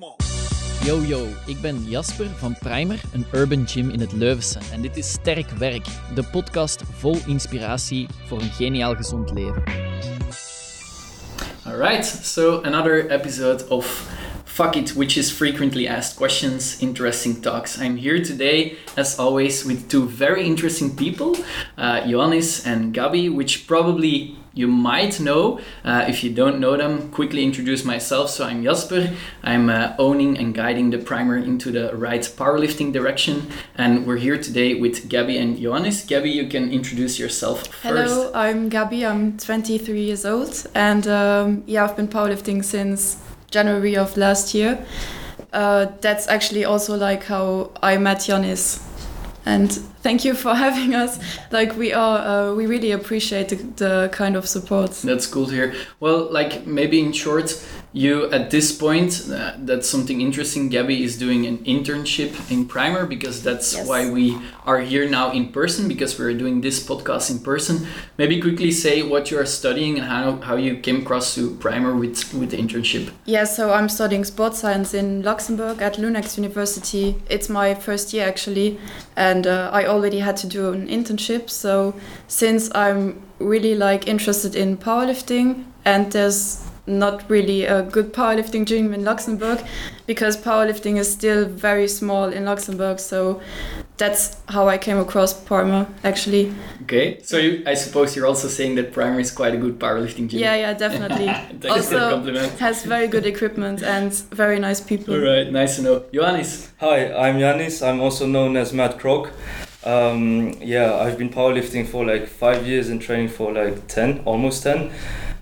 Come on. Yo yo, ik ben Jasper van Primer, een urban gym in het Leuvense. En dit is Sterk Werk, de podcast vol inspiratie voor een geniaal gezond leven. Alright, so another episode of Fuck It, which is frequently asked questions, interesting talks. I'm here today, as always, with two very interesting people, uh, Ioannis and Gabi, which probably you might know. Uh, if you don't know them, quickly introduce myself. So I'm Jasper. I'm uh, owning and guiding the primer into the right powerlifting direction. And we're here today with Gabi and Ioannis. Gabi, you can introduce yourself first. Hello, I'm Gabi. I'm 23 years old, and um, yeah, I've been powerlifting since January of last year. Uh, that's actually also like how I met Ioannis and thank you for having us. Like we are uh, we really appreciate the, the, kind of support. That's cool to hear. Well like maybe in short you at this point uh, that's something interesting. Gabi is doing an internship in primer because that's yes. why we are here now in person because we're doing this podcast in person. Maybe quickly say what you are studying and how, how you came across to primer with with the internship. Yeah so i'm studying sports science in luxembourg at lunex university. It's my first year actually and uh, i already had to do an internship. So since i'm really like interested in powerlifting and there's not really a good powerlifting gym in Luxembourg because powerlifting is still very small in Luxembourg. So that's how I came across Primer actually. Okay, so you, I suppose you're also saying that Primer is quite a good powerlifting gym. Yeah, yeah, definitely. also has very good equipment and very nice people. All right, nice to know. Ioannis. Hi, I'm Yanis. I'm also known as Mad Croc. Um, yeah, I've been powerlifting for like five years and training for like 10, almost 10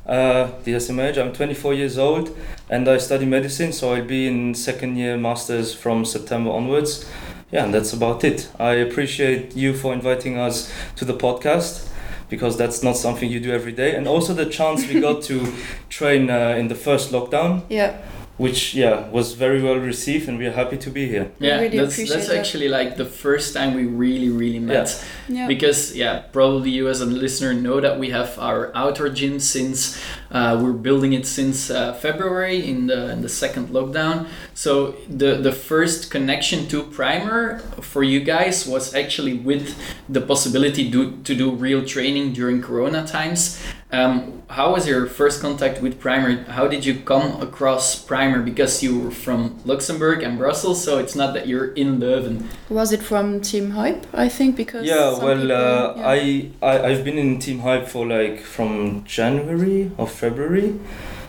uh, DSMH. I'm 24 years old and I study medicine, so I'll be in second year masters from September onwards. Yeah, and that's about it. I appreciate you for inviting us to the podcast because that's not something you do every day, and also the chance we got to train uh, in the first lockdown. Yeah which yeah was very well received and we're happy to be here yeah really that's, that's that. actually like the first time we really really met yeah. yeah. because yeah probably you as a listener know that we have our outdoor gym since uh, we're building it since uh, february in the in the second lockdown so the the first connection to primer for you guys was actually with the possibility do, to do real training during corona times um, how was your first contact with Primer? How did you come across Primer? Because you were from Luxembourg and Brussels, so it's not that you're in Leuven. Was it from Team Hype? I think because yeah, well, people, uh, yeah. I, I I've been in Team Hype for like from January or February,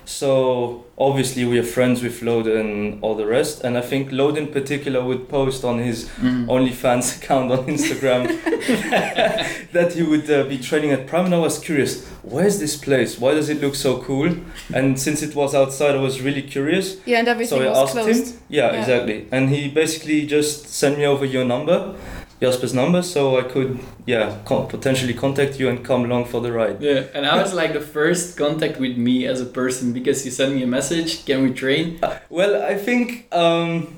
so obviously we are friends with Lode and all the rest. And I think Lode in particular would post on his mm. OnlyFans account on Instagram that he would uh, be training at Prime. And I was curious, where's this place? Why does it look so cool? And since it was outside, I was really curious. Yeah, and everything so I was asked closed. him. Yeah, yeah, exactly. And he basically just sent me over your number. Jasper's number so I could yeah potentially contact you and come along for the ride. Yeah, and I was like the first contact with me as a person because you sent me a message. Can we train? Uh, well, I think um,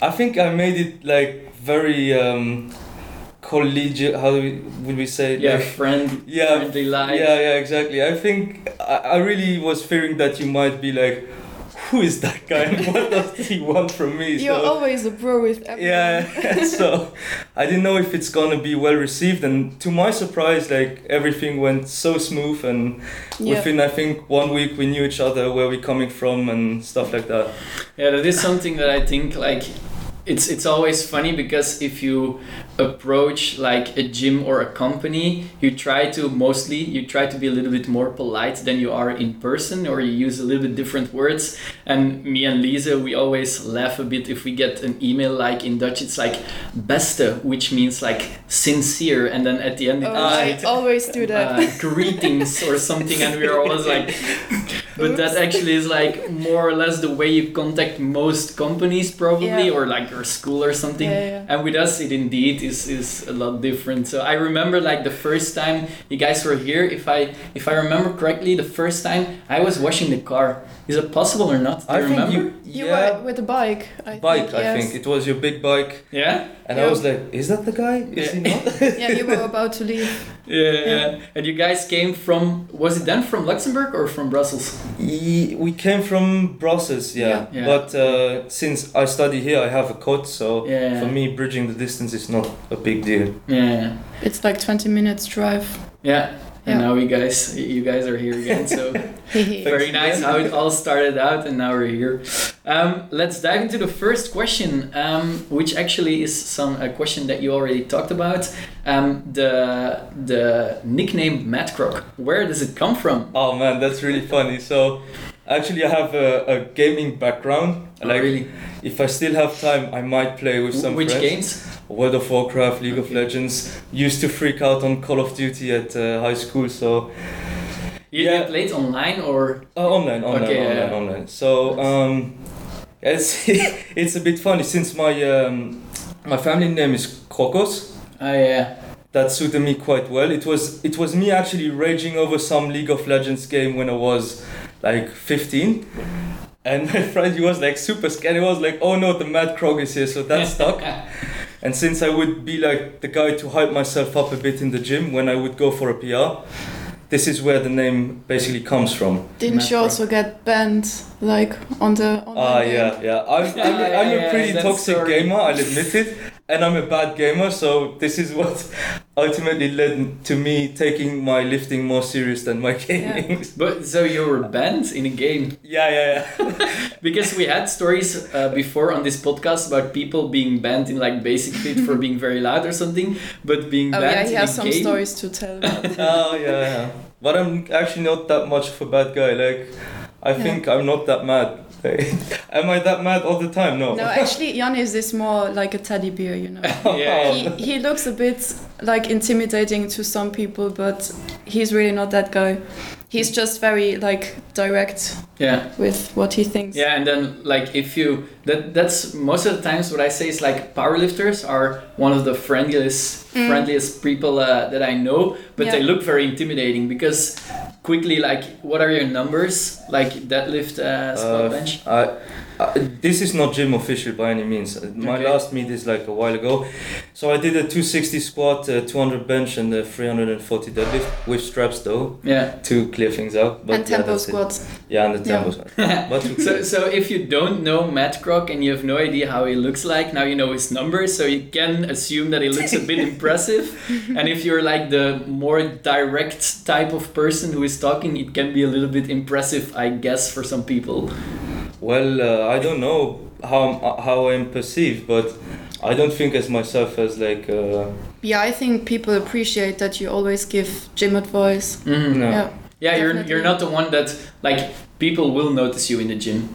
I think I made it like very um, collegiate. How would we say? Yeah, like, friend. Yeah, friendly life. Yeah, yeah, exactly. I think I, I really was fearing that you might be like who is that guy and what does he want from me? You're so, always a bro with everyone. Yeah, so I didn't know if it's gonna be well received, and to my surprise, like everything went so smooth, and yeah. within I think one week we knew each other, where we're coming from, and stuff like that. Yeah, that is something that I think like it's it's always funny because if you approach like a gym or a company you try to mostly you try to be a little bit more polite than you are in person or you use a little bit different words. And me and lisa we always laugh a bit if we get an email like in dutch it's like beste which means like sincere and then at the end oh, I always do that. uh, greetings or something and we're always like but that actually is like more or less the way you contact most companies probably yeah. or like your school or something yeah, yeah. and with us it indeed is is a lot different so i remember like the first time you guys were here if i if i remember correctly the first time i was washing the car is it possible or not do I you remember you, you yeah. were with a bike I bike think, yes. i think it was your big bike yeah and i was like is that the guy is yeah. he not yeah you were about to leave yeah, yeah and you guys came from was it then from luxembourg or from brussels We came from Brussels, yeah. Yeah. Yeah. But uh, since I study here, I have a coach, so Yeah. for me, bridging the distance is not a big deal. Yeah. It's like 20 minutes drive. Yeah. And Yeah. now you guys, you guys are here again. So very nice how it all started out, and now we're here. Um, let's dive into the first question, um, which actually is some a question that you already talked about. Um, the the nickname Mad Croc. Where does it come from? Oh man, that's really funny. So, actually, I have a, a gaming background. Oh, Like, really? if I still have time, I might play with some Which friends. games? World of Warcraft, League of Legends. Used to freak out on Call of Duty at uh, high school, so You, Yeah. played online or? uh, online, online, Okay, online, yeah. online. So um, it's it's a bit funny since my um, my family name is Krokos. Oh yeah. That suited me quite well. It was it was me actually raging over some League of Legends game when I was like 15. And my friend, he was like super scared. He was like, "Oh no, the Mad Croc is here," so that stuck. And since I would be like the guy to hype myself up a bit in the gym when I would go for a PR, this is where the name basically comes from. Didn't Matt you Croc. also get banned like on the online Ah, game? yeah, yeah. I'm, I'm, Yeah, a, I'm yeah, a pretty that toxic story. gamer, I'll admit it. And I'm a bad gamer, so this is what ultimately led to me taking my lifting more serious than my gaming. Yeah. But so you were banned in a game Yeah, yeah, yeah. because we had stories uh, before on this podcast about people being banned in like Basic Fit for being very loud or something, but being Oh banned yeah, he in has a some game. stories to tell. about. oh, yeah, yeah. But I'm actually not that much of a bad guy. Like, I Yeah. think I'm not that mad. Am I that mad all the time? No. no, actually, Janis is more like a teddy bear, you know. Yeah. he, he looks a bit like intimidating to some people, but he's really not that guy. He's just very like direct Yeah. with what he thinks. Yeah, and then like if you that that's most of the times what I say is like powerlifters are one of the friendliest Mm. friendliest people uh, that I know, but they look very intimidating because quickly like what are your numbers like deadlift uh, squat Uh, bench? I, I, this is not gym official by any means. Uh, My Okay. last meet is like a while ago. So I did a 260 squat, uh, 200 bench, and a 340 deadlift with straps though Yeah. to clear things out. But and yeah, tempo that's it. squats. Yeah, and the Yeah. tempo squat. But we- So, so if you don't know Mad Croc and you have no idea how he looks like, now you know his numbers, so you can assume that he looks a bit impressive. And if you're like the more direct type of person who is talking, it can be a little bit impressive, I guess, for some people. Well, uh, I don't know how I'm, how I'm perceived, but I don't think as myself as like uh, Yeah, I think people appreciate that you always give gym advice. Mhm. no. Yeah. Yeah, you're you're not the one that like people will notice you in the gym.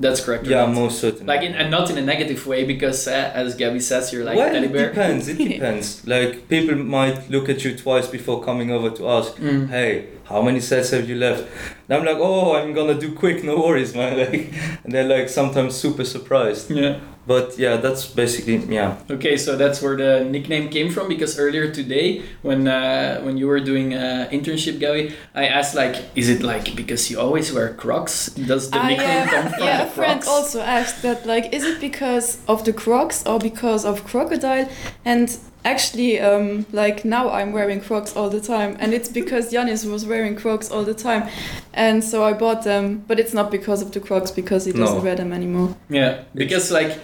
That's correct. Yeah, right? most certainly. Like in, and not in a negative way because uh, as Gabby says, you're like well, teddy it bear. depends. It depends. like people might look at you twice before coming over to ask, Mm. hey, how many sets have you left? And I'm like, oh, I'm gonna do quick, no worries, man. Like, and they're like sometimes super surprised. Yeah. But yeah, that's basically yeah. Okay, so that's where the nickname came from because earlier today, when uh, when you were doing uh, internship, Gabby, I asked like, is it like because you always wear Crocs? Does the I, nickname uh, come from yeah, the a friend Crocs? also asked that, like, is it because of the Crocs or because of crocodile? And actually, um, like now I'm wearing Crocs all the time, and it's because Janis was wearing Crocs all the time, and so I bought them. But it's not because of the Crocs because he doesn't No. wear them anymore. Yeah, because like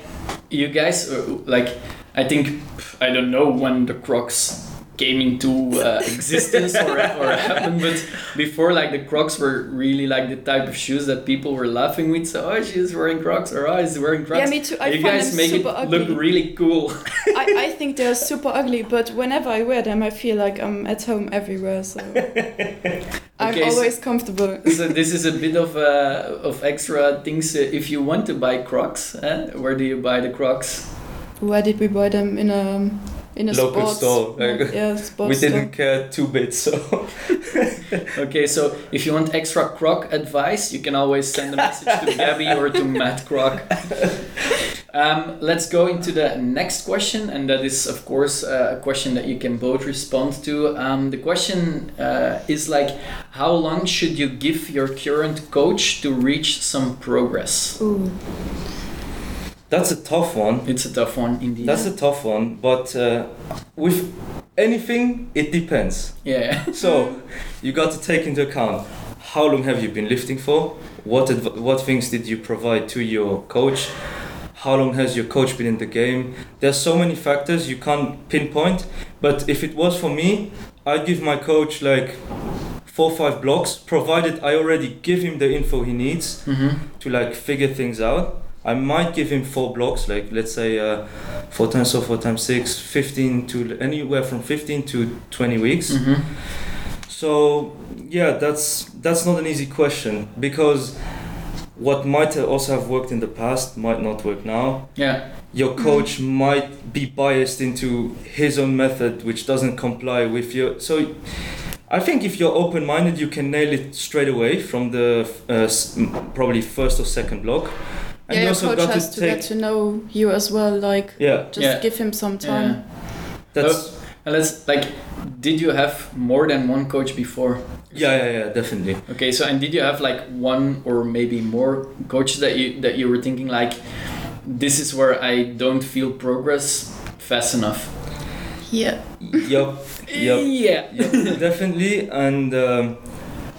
you guys, uh, like I think I don't know when the Crocs came into uh, existence or, or happened, but before like the Crocs were really like the type of shoes that people were laughing with. So oh, she's wearing Crocs or oh, he's wearing Crocs. Yeah, me too. I you guys them make it ugly. look really cool. I, I think they're super ugly, but whenever I wear them, I feel like I'm at home everywhere. So I'm Okay, so- always comfortable. so this is a bit of uh, of extra things. Uh, if you want to buy Crocs, eh, where do you buy the Crocs? Where did we buy them in a in a Local sports store, like, yeah, sports we didn't care two bits, so Okay, so if you want extra Croc advice, you can always send a message to Gabby or to Mad Croc. Um, let's go into the next question, and that is, of course, uh, a question that you can both respond to. Um, the question uh, is like, how long should you give your current coach to reach some progress? Ooh. That's a tough one. It's a tough one, indeed. That's a tough one, but uh, with anything, it depends. yeah. So you got to take into account how long have you been lifting for? What adv- what things did you provide to your coach? How long has your coach been in the game? There's so many factors you can't pinpoint. But if it was for me, I'd give my coach like four or five blocks, provided I already give him the info he needs Mm-hmm. to like figure things out. I might give him four blocks, like let's say uh, four times so four times six, 15 to anywhere from 15 to 20 weeks. Mm-hmm. So yeah, that's that's not an easy question because what might also have worked in the past might not work now. Yeah. Your coach might be biased into his own method, which doesn't comply with your. So, I think if you're open-minded, you can nail it straight away from the uh, probably first or second block. Yeah, your coach has to, get to know you as well. Like, Yeah, just Yeah. give him some Yeah. time. that's And let's like, did you have more than one coach before? yeah, yeah, yeah, definitely. Okay, so and did you have like one or maybe more coaches that you that you were thinking like, this is where I don't feel progress fast enough? Yeah. yep. Yep. Yeah. yeah, definitely. And um,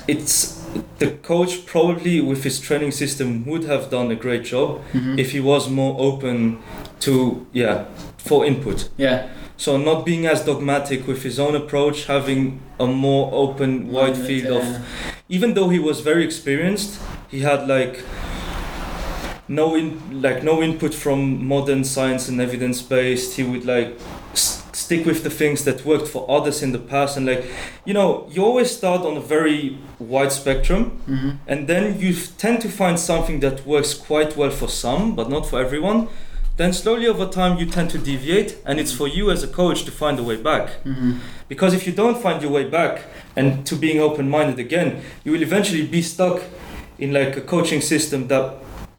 it's the coach probably with his training system would have done a great job Mhm. if he was more open to yeah for input. yeah. So not being as dogmatic with his own approach, having a more open, wide field of. yeah. Even though he was very experienced, he had like no in like no input from modern science and evidence based. He would like stick with the things that worked for others in the past and like you know you always start on a very wide spectrum Mhm. and then you tend to find something that works quite well for some but not for everyone then slowly over time you tend to deviate and it's for you as a coach to find a way back Mhm. because if you don't find your way back and to being open-minded again you will eventually be stuck in like a coaching system that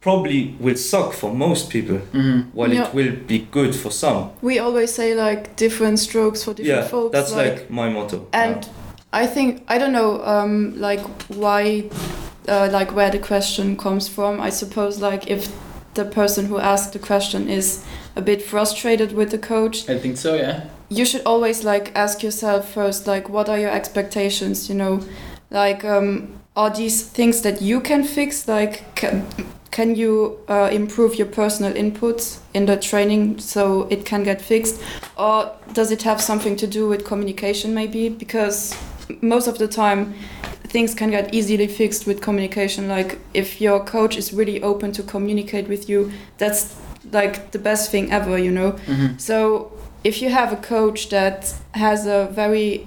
probably will suck for most people Mhm. while Yeah. it will be good for some We always say like different strokes for different yeah folks. that's like, my motto and I think I don't know um, like why uh, like where the question comes from. I suppose like if the person who asked the question is a bit frustrated with the coach, I think so. Yeah. you should always like ask yourself first like what are your expectations? You know, like um, are these things that you can fix? Like can, can you uh, improve your personal inputs in the training so it can get fixed? Or does it have something to do with communication maybe? Because most of the time things can get easily fixed with communication. Like if your coach is really open to communicate with you that's like the best thing ever you know? Mhm. so if you have a coach that has a very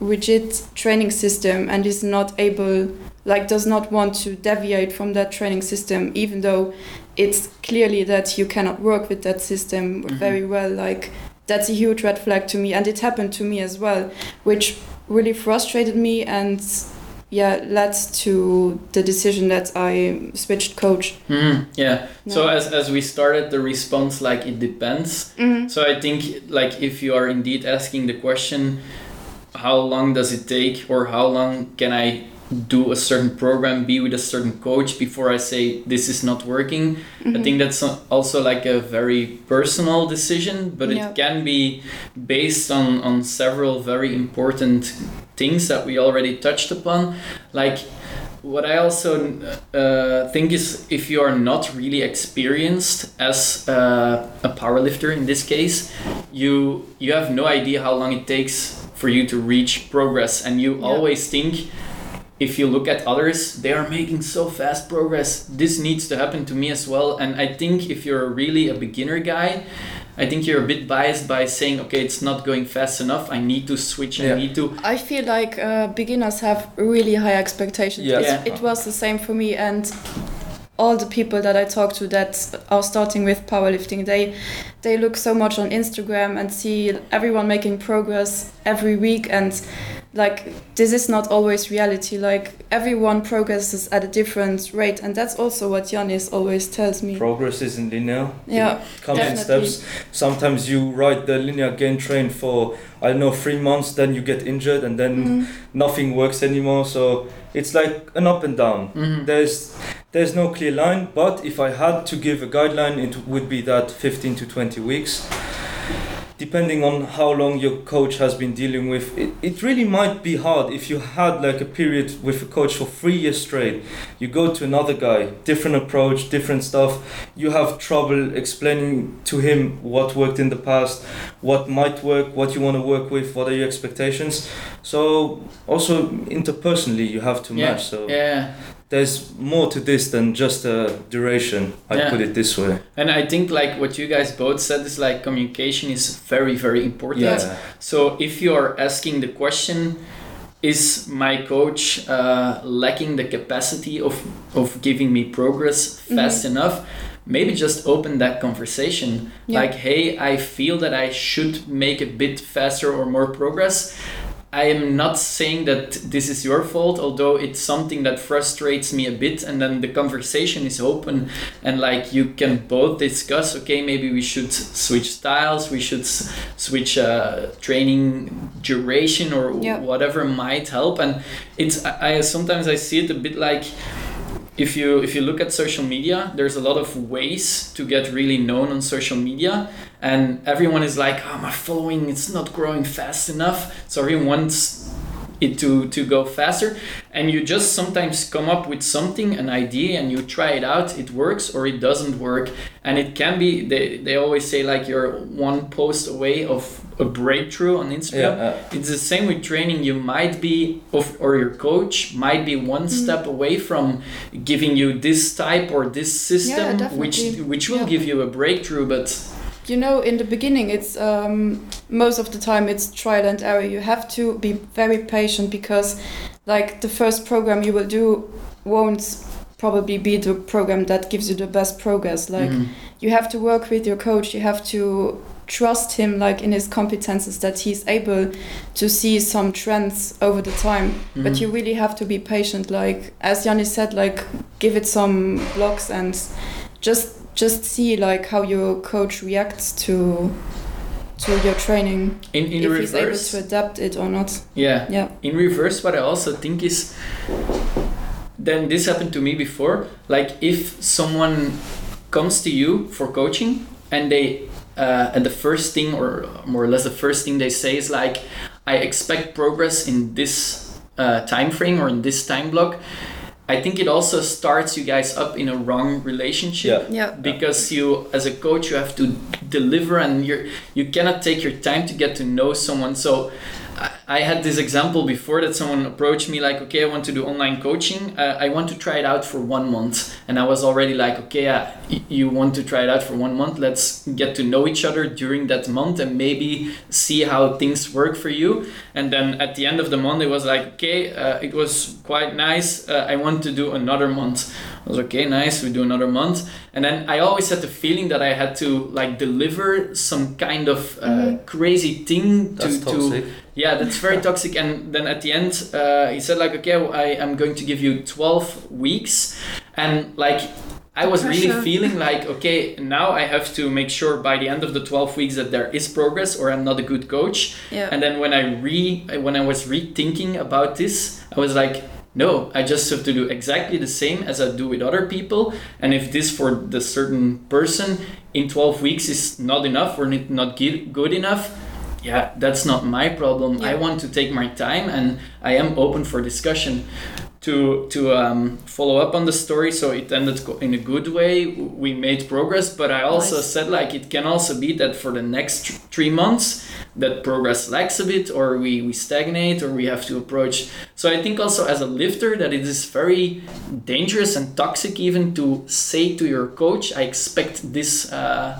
rigid training system and is not able like does not want to deviate from that training system even though it's clearly that you cannot work with that system Mhm. very well like that's a huge red flag to me and it happened to me as well which really frustrated me and yeah led to the decision that i switched coach Mhm. Yeah. So as as we started the response, like it depends. Mhm. So I think like if you are indeed asking the question, how long does it take, or how long can I do a certain program, be with a certain coach before I say this is not working? I Mhm. think that's also like a very personal decision, but Yeah. it can be based on on several very important things that we already touched upon, like. What I also uh, think is if you are not really experienced as uh, a powerlifter in this case, you you have no idea how long it takes for you to reach progress, and you Yeah. always think if you look at others, they are making so fast progress. This needs to happen to me as well. And I think if you're really a beginner guy, I think you're a bit biased by saying, okay, it's not going fast enough. I need to switch. Yeah. I need to. I feel like uh, beginners have really high expectations. Yeah. It's- Yeah. It was the same for me and all the people that I talk to that are starting with powerlifting, they they look so much on Instagram and see everyone making progress every week and like this is not always reality. Like everyone progresses at a different rate and that's also what Janis always tells me. progress isn't linear Yeah, it comes in steps sometimes you ride the linear gain train for i don't know three months then you get injured and then Mhm. nothing works anymore so it's like an up and down Mhm. there's there's no clear line but if i had to give a guideline it would be that 15 to 20 weeks depending on how long your coach has been dealing with, it, it really might be hard if you had like a period with a coach for three years straight. You go to another guy, different approach, different stuff. You have trouble explaining to him what worked in the past, what might work, what you want to work with, what are your expectations. So also interpersonally, you have to Yeah. match. So Yeah. There's more to this than just a duration. I Yeah. put it this way. And I think like what you guys both said is like communication is very very important. Yeah. So if you are asking the question, is my coach uh, lacking the capacity of of giving me progress fast enough? Maybe just open that conversation. Yeah. Like, hey, I feel that I should make a bit faster or more progress. I am not saying that this is your fault, although it's something that frustrates me a bit. And then the conversation is open, and like you can both discuss. Okay, maybe we should switch styles. We should s- switch uh, training duration or Yeah. whatever might help. And it's I, I sometimes I see it a bit like if you if you look at social media there's a lot of ways to get really known on social media. And everyone is like oh my following it's not growing fast enough. So everyone wants it to to go faster. And you just sometimes come up with something an idea and you try it out. It works or it doesn't work. And it can be they, they always say like you're one post away of a breakthrough on instagram. Yeah. uh, it's the same with training. You might be of, or your coach might be one step away from giving you this type or this system which which will Yeah. give you a breakthrough but you know in the beginning it's um, most of the time it's trial and error. You have to be very patient because like the first program you will do won't probably be the program that gives you the best progress. Like Mhm. you have to work with your coach. You have to trust him like in his competences that he's able to see some trends over the time. But Mhm. you really have to be patient. Like as Yanni said like give it some blocks and just just see like how your coach reacts to to your training. In, in if he's able reverse? to adapt it or not. Yeah. Yeah. In reverse what i also think is then this happened to me before like if someone comes to you for coaching and they uh, and the first thing or more or less the first thing they say is like i expect progress in this uh, time frame or in this time block i think it also starts you guys up in a wrong relationship Yeah. yeah because you as a coach you have to deliver and you're you cannot take your time to get to know someone so I- I had this example before that someone approached me like, okay, I want to do online coaching. Uh, I want to try it out for one month, and I was already like, okay, uh, you want to try it out for one month? Let's get to know each other during that month and maybe see how things work for you. And then at the end of the month, it was like, okay, uh, it was quite nice. Uh, I want to do another month. I was okay, nice. We do another month, and then I always had the feeling that I had to like deliver some kind of uh, crazy thing to That's to toxic. Yeah, that's very toxic. And then at the end, uh, he said like, okay, I am going to give you twelve weeks, and like. I was really feeling like, okay, now I have to make sure by the end of the 12 weeks that there is progress or I'm not a good coach. yeah And then when I re when I was rethinking about this, I was like, no, I just have to do exactly the same as I do with other people. And if this for the certain person in 12 weeks is not enough or not good enough, yeah, that's not my problem. I want to take my time and I am open for discussion. To, to um, follow up on the story, so it ended in a good way. We made progress, but I also Nice. said like it can also be that for the next three months that progress lacks a bit or we, we stagnate or we have to approach so i think also as a lifter that it is very dangerous and toxic even to say to your coach i expect this uh,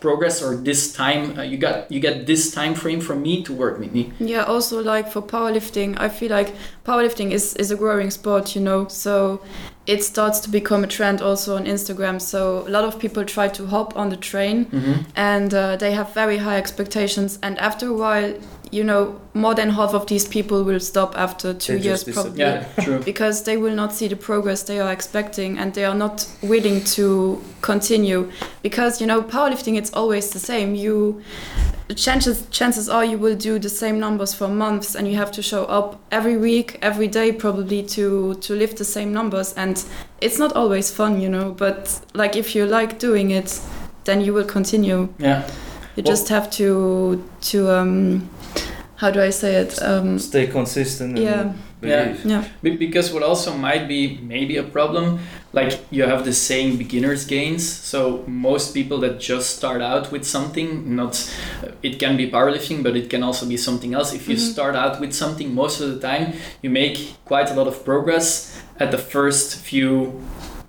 progress or this time uh, you got you get this time frame from me to work with me Yeah, also like for powerlifting, I feel like powerlifting is, is a growing sport, you know, so it starts to become a trend also on Instagram. So a lot of people try to hop on the train and uh, they have very high expectations. And after a while, you know, more than half of these people will stop after two They years probably. yeah true Because they will not see the progress they are expecting and they are not willing to continue. Because, you know, powerlifting, it's always the same. You chances chances are you will do the same numbers for months and you have to show up every week every day probably to to lift the same numbers and it's not always fun you know but like if you like doing it then you will continue Yeah. You Well- just have to to um, how do I say it? Um, Stay consistent. And yeah, yeah. Be- Because what also might be maybe a problem, like you have the saying beginners gains. So most people that just start out with something, not it can be powerlifting, but it can also be something else. If you Mhm. start out with something, most of the time you make quite a lot of progress at the first few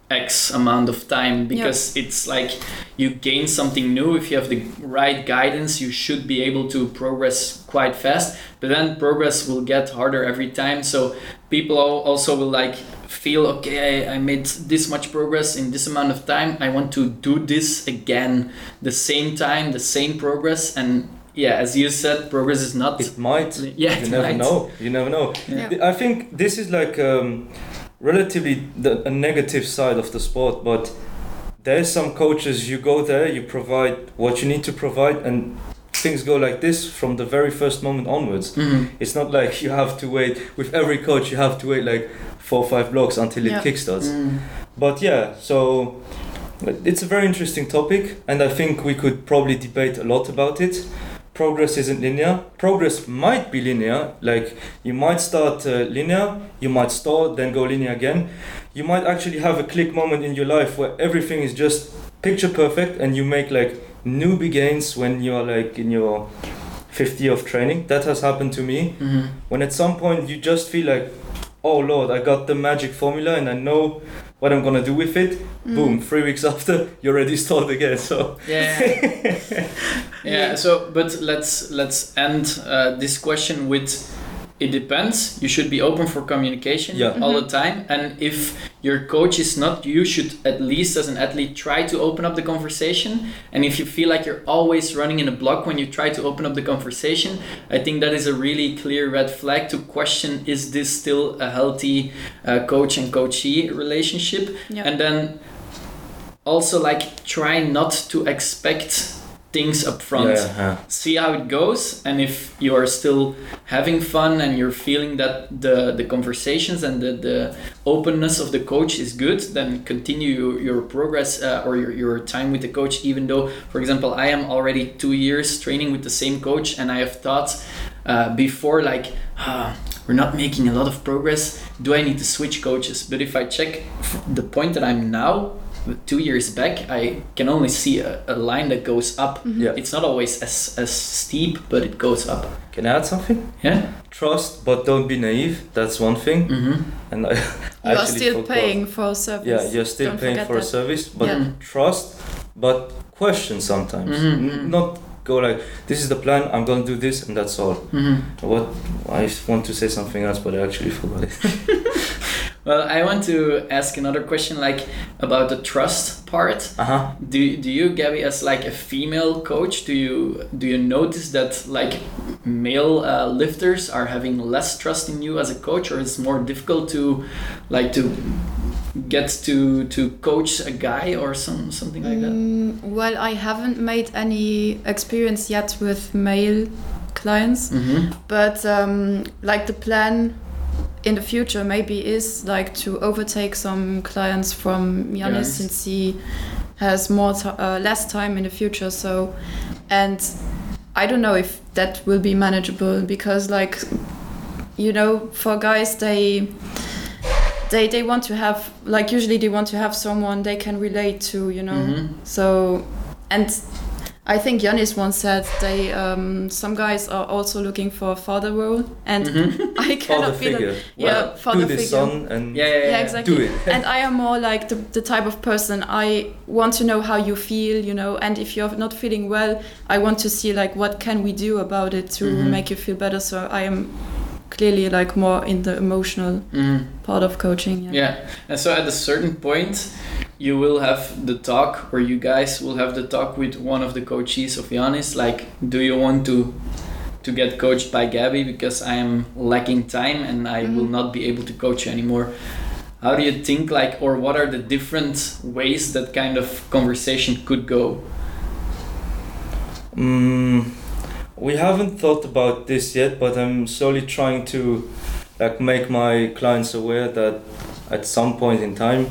X amount of time because it's like you gain something new. If you have the right guidance, you should be able to progress quite fast. But then progress will get harder every time. So people also will like feel okay, I, I made this much progress in this amount of time. I want to do this again, the same time, the same progress. And yeah, as you said, progress is not. It might. yeah, You it never might. know. You never know. Yeah. I think this is like um, relatively the, a negative side of the sport, but there's some coaches you go there, you provide what you need to provide, and things go like this from the very first moment onwards. Mhm. It's not like you have to wait with every coach. You have to wait like four or five blocks until it Yeah. kickstarts. Mm. But yeah, so it's a very interesting topic, and I think we could probably debate a lot about it. Progress isn't linear. Progress might be linear, like you might start uh, linear, you might stall, then go linear again. You might actually have a click moment in your life where everything is just picture perfect, and you make like newbie gains when you're like in your 50 of training. That has happened to me Mhm. when at some point you just feel like oh lord i got the magic formula and i know what i'm gonna do with it Mm. boom three weeks after you're already stalled again so Yeah. yeah. So, but let's let's end uh, this question with. It depends. You should be open for communication Yeah. all the time, and if your coach is not, you should at least as an athlete try to open up the conversation. And if you feel like you're always running in a block when you try to open up the conversation, I think that is a really clear red flag to question: Is this still a healthy uh, coach and coachee relationship? Yeah. and then also like try not to expect things up front. Yeah, see how it goes and if you are still having fun and you're feeling that the the conversations and the, the openness of the coach is good then continue your, your progress uh, or your, your time with the coach even though for example i am already two years training with the same coach and i have thought uh, before like ah, we're not making a lot of progress. Do i need to switch coaches? But if i check the point that i'm now two years back i can only see a, a line that goes up yeah it's not always as, as steep, but it goes up. can i add something Yeah. trust but don't be naive that's one thing Mm-hmm. and i You are still forgot. paying for a service. yeah you're still Don't paying forget for a service but Yeah. trust but question sometimes N- mhm. not go like this is the plan i'm gonna do this and that's all Mm-hmm. what i want to say something else but i actually forgot it Well, I want to ask another question, like about the trust part. uh-huh Do, do you, Gabby, as like a female coach, do you do you notice that like male uh, lifters are having less trust in you as a coach, or it's more difficult to like to get to to coach a guy or some something like that? Mm, well, I haven't made any experience yet with male clients, Mm-hmm. but um, like the plan in the future maybe is like to overtake some clients from Yanis Yes. since he has more uh, less time in the future. So, and I don't know if that will be manageable because like you know for guys they they they want to have like usually they want to have someone they can relate to you know Mhm. so and I think Yanis once said they um, some guys are also looking for a father role and Mhm. I father cannot be the, yeah, Well, father do this figure. son and Yeah, yeah, yeah. yeah exactly do it and I am more like the, the type of person I want to know how you feel, you know, and if you're not feeling well, I want to see like what can we do about it to Mhm. make you feel better. So I am clearly like more in the emotional Mhm. part of coaching. Yeah. Yeah, and so at a certain point, you will have the talk, or you guys will have the talk with one of the coaches of Yanis. Like, do you want to to get coached by Gabby because I am lacking time and I will Mhm. not be able to coach you anymore? How do you think, like, or what are the different ways that kind of conversation could go? Mm, we haven't thought about this yet, but I'm slowly trying to like make my clients aware that at some point in time,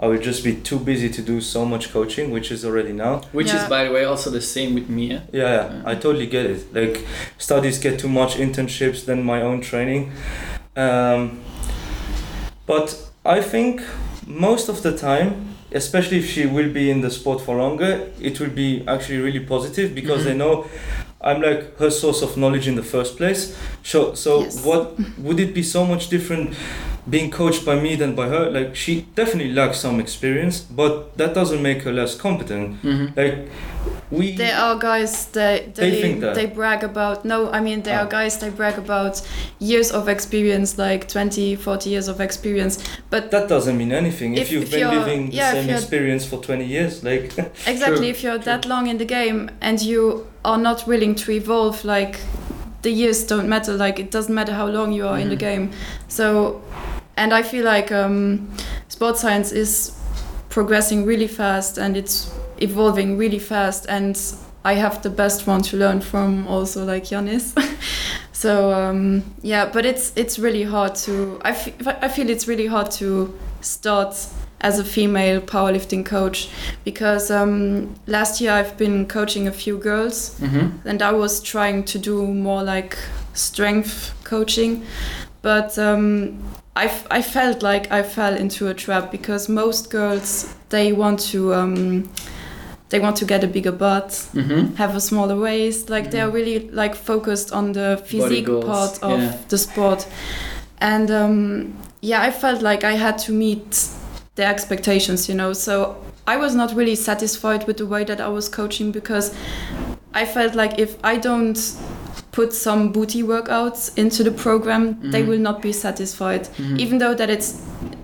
I will just be too busy to do so much coaching, which is already now. Which is, by the way, also the same with me. Yeah, yeah, I totally get it. Like studies get too much internships than my own training. Um, but I think most of the time, especially if she will be in the sport for longer, it will be actually really positive because they Mhm. know I'm like her source of knowledge in the first place. So, so Yes. what would it be so much different being coached by me than by her? Like she definitely lacks some experience, but that doesn't make her less competent. Mhm. Like we There are guys they They they think that. they brag about no I mean there Ah. are guys they brag about years of experience like 20 40 years of experience but That doesn't mean anything if, If- you've if been living the yeah, same experience for 20 years. Like, exactly True, if you're that long in the game and you are not willing to evolve like the years don't matter like it doesn't matter how long you are in the Mhm. game so and i feel like um, sports science is progressing really fast and it's evolving really fast and i have the best one to learn from also like Janis so um, yeah but it's it's really hard to I I feel it's really hard to start as a female powerlifting coach because um, last year I've been coaching a few girls Mhm. and I was trying to do more like strength coaching, but um, I, felt like I fell into a trap because most girls they want to um, they want to get a bigger butt, Mhm. have a smaller waist, like they're really like focused on the physique part of yeah. the sport, and um, yeah, I felt like I had to meet their expectations, you know, so. I was not really satisfied with the way that I was coaching because I felt like if I don't put some booty workouts into the program, they Mhm. will not be satisfied. Mhm. Even though that it's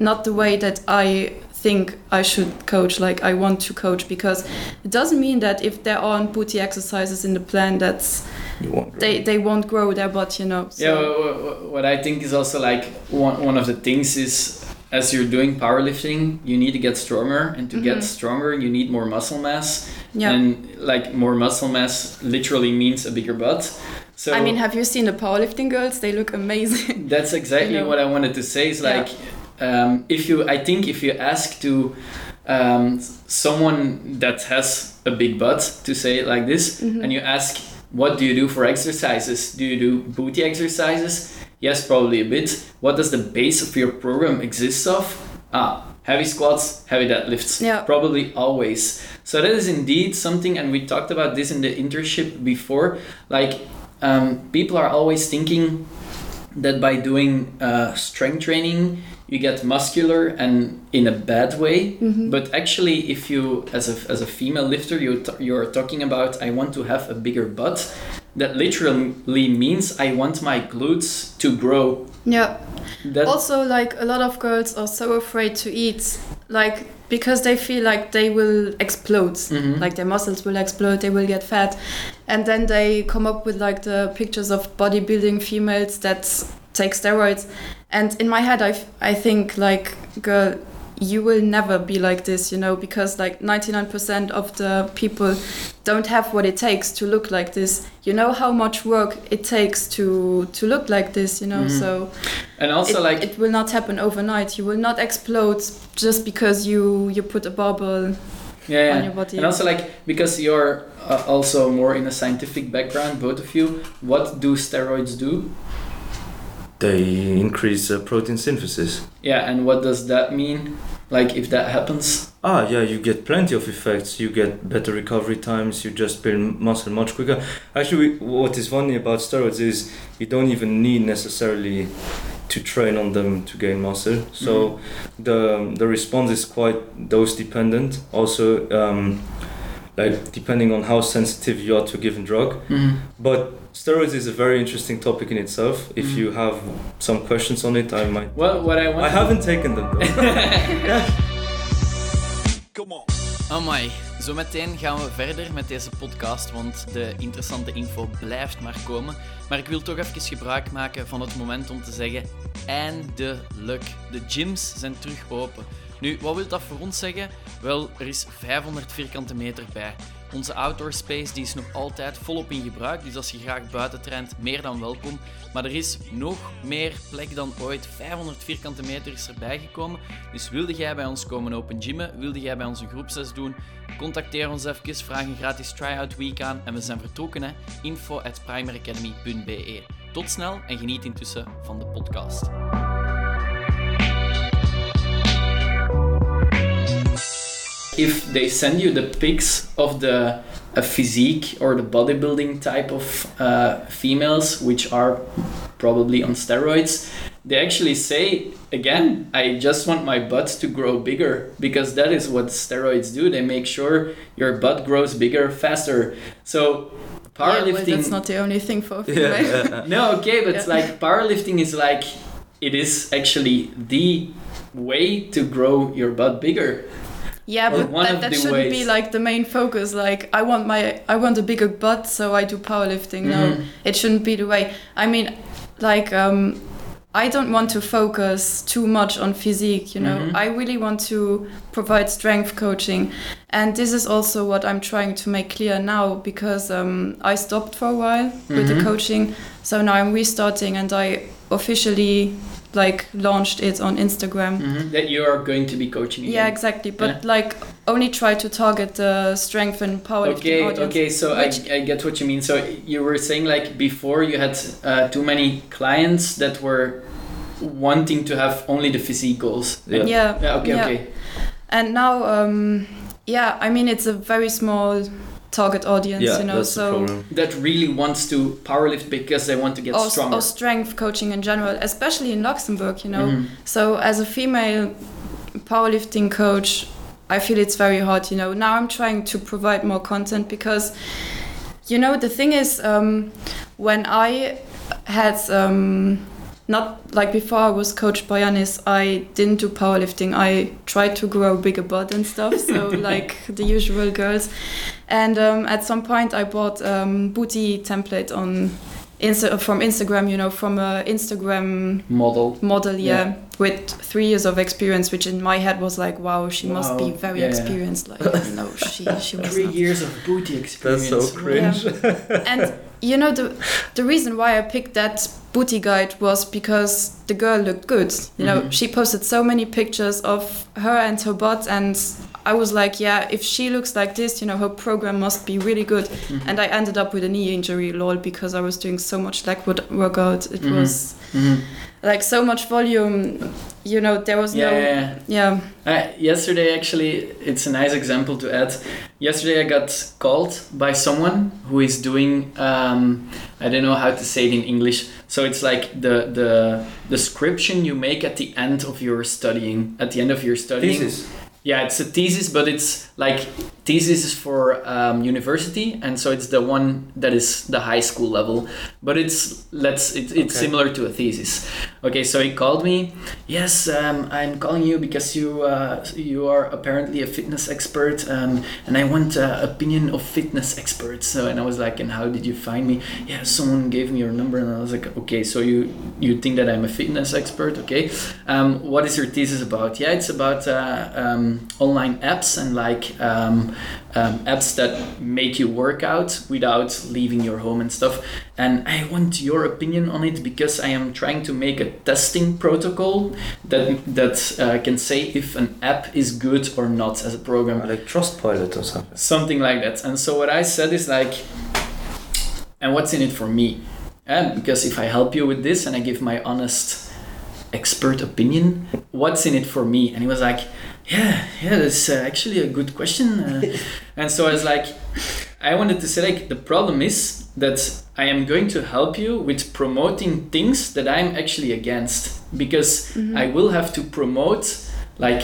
not the way that I think I should coach, like I want to coach, because it doesn't mean that if there aren't booty exercises in the plan, that's you won't they they won't grow their butt, you know. So, Yeah, wha- wha- what I think is also like one, one of the things is as you're doing powerlifting, you need to get stronger, and to Mhm. get stronger, you need more muscle mass. yeah. And like more muscle mass literally means a bigger butt. So I mean, have you seen the powerlifting girls? They look amazing. that's exactly you know. what I wanted to say. Is Yeah. like um, if you, I think if you ask to um, someone that has a big butt to say it like this, Mhm. and you ask, what do you do for exercises? Do you do booty exercises? Yes, probably a bit. What does the base of your program exist of? Ah, heavy squats, heavy deadlifts. Yeah. Probably always. So that is indeed something, and we talked about this in the internship before. Like, um, people are always thinking that by doing uh, strength training, you get muscular and in a bad way. Mhm. But actually, if you, as a, as a female lifter, you t- you're talking about, I want to have a bigger butt. That literally means I want my glutes to grow. Yeah. That also like a lot of girls are so afraid to eat like because they feel like they will explode Mhm. like their muscles will explode they will get fat and then they come up with like the pictures of bodybuilding females that take steroids and in my head i i think like girl you will never be like this you know because like 99% of the people don't have what it takes to look like this you know how much work it takes to to look like this you know Mhm. so and also it, like it will not happen overnight. You will not explode just because you you put a bubble yeah, yeah. on your body. And also, like, because you're uh, also more in a scientific background, both of you, what do steroids do? They increase uh, protein synthesis. Yeah, and what does that mean? Like, if that happens? Ah, yeah, you get plenty of effects. You get better recovery times. You just build muscle much quicker. Actually, what is funny about steroids is you don't even need necessarily to train on them to gain muscle. So the the response is quite dose dependent. Also, um, like depending on how sensitive you are to a given drug. Mhm. But steroids is a very interesting topic in itself. If Mhm. you have some questions on it, I might. Well, what I want. I haven't taken them though. Amai, zometeen gaan we verder met deze podcast, want de interessante info blijft maar komen. Maar ik wil toch even gebruik maken van het moment om te zeggen, eindelijk. De gyms zijn terug open. Nu, wat wil dat voor ons zeggen? Wel, er is 500 vierkante meter bij. Onze outdoor space die is nog altijd volop in gebruik, dus als je graag buiten traint, meer dan welkom. Maar er is nog meer plek dan ooit. 500 vierkante meter is erbij gekomen. Dus wilde jij bij ons komen open gymmen, wilde jij bij onze groepsles doen, contacteer ons even, vraag een gratis try-out week aan en we zijn vertrokken. Hè. info at primeracademy.be. Tot snel en geniet intussen van de podcast. If they send you the pics of the a physique or the bodybuilding type of uh, females, which are probably on steroids, they actually say again, I just want my butt to grow bigger because that is what steroids do. They make sure your butt grows bigger faster. So powerlifting. Yeah, well, that's not the only thing for female. no, okay, but Yeah. like powerlifting is like it is actually the way to grow your butt bigger. Yeah, Or but that, that shouldn't be like the main focus. Like I want my I want a bigger butt, so I do powerlifting. No, Mhm. it shouldn't be the way. I mean, like um, I don't want to focus too much on physique. You know, Mhm. I really want to provide strength coaching, and this is also what I'm trying to make clear now because um, I stopped for a while with the Mhm. coaching, so now I'm restarting, and I officially like launched it on Instagram. That you are going to be coaching again. Yeah, exactly. But like only try to target the strength and powerlifting Okay, audience. okay, so Which- I, I get what you mean. So you were saying like before you had uh, too many clients that were wanting to have only the physique goals. Yeah. Yeah. Yeah, okay, yeah. okay. And now, um, yeah, I mean it's a very small target audience, Yeah, you know. that's so problem. That really wants to powerlift because they want to get or, stronger. or strength coaching in general, especially in Luxembourg, you know. Mhm. So as a female powerlifting coach, I feel it's very hard, you know. Now I'm trying to provide more content because, you know, the thing is, um, when I had, um, not like before I was coached by Yanis, I didn't do powerlifting. I tried to grow bigger butt and stuff, so like the usual girls. And um, at some point, I bought um, booty template on Insta- from Instagram, you know, from a Instagram Model. model, yeah, Yeah. with three years of experience, which in my head was like, wow, she must be very yeah, yeah. experienced. Like, you know, she she was Three not. years of booty experience. That's so cringe. And you know the the reason why I picked that booty guide was because the girl looked good. You know, Mhm. she posted so many pictures of her and her butt, and I was like, yeah, if she looks like this, you know, her program must be really good. Mhm. And I ended up with a knee injury, lol, because I was doing so much leg workout. It Mhm. was Mhm. like so much volume. You know, there was Yeah, no yeah, yeah. yeah. Uh, yesterday, actually, it's a nice example to add. Yesterday, I got called by someone who is doing. Um, I don't know how to say it in English. So it's like the the description you make at the end of your studying. At the end of your studying. Thesis. Yeah, it's a thesis, but it's like thesis is for um, university, and so it's the one that is the high school level. But it's let's it, it's Okay. similar to a thesis. Okay, so he called me. Yes, um, I'm calling you because you uh, you are apparently a fitness expert, um, and I want uh, opinion of fitness experts. So and I was like, and how did you find me? Yeah, someone gave me your number, and I was like, okay, so you you think that I'm a fitness expert? Okay, um, what is your thesis about? Yeah, it's about uh, um, online apps and like um, um, apps that make you work out without leaving your home and stuff. And I want your opinion on it because I am trying to make a testing protocol that that uh, can say if an app is good or not as a program Like Trustpilot or something. something like that. And so what I said is like, and what's in it for me? And because if I help you with this and I give my honest expert opinion, what's in it for me? And he was like, yeah, yeah, that's uh, actually a good question. Uh, and so I was like, I wanted to say like the problem is that I am going to help you with promoting things that I'm actually against because I will have to promote like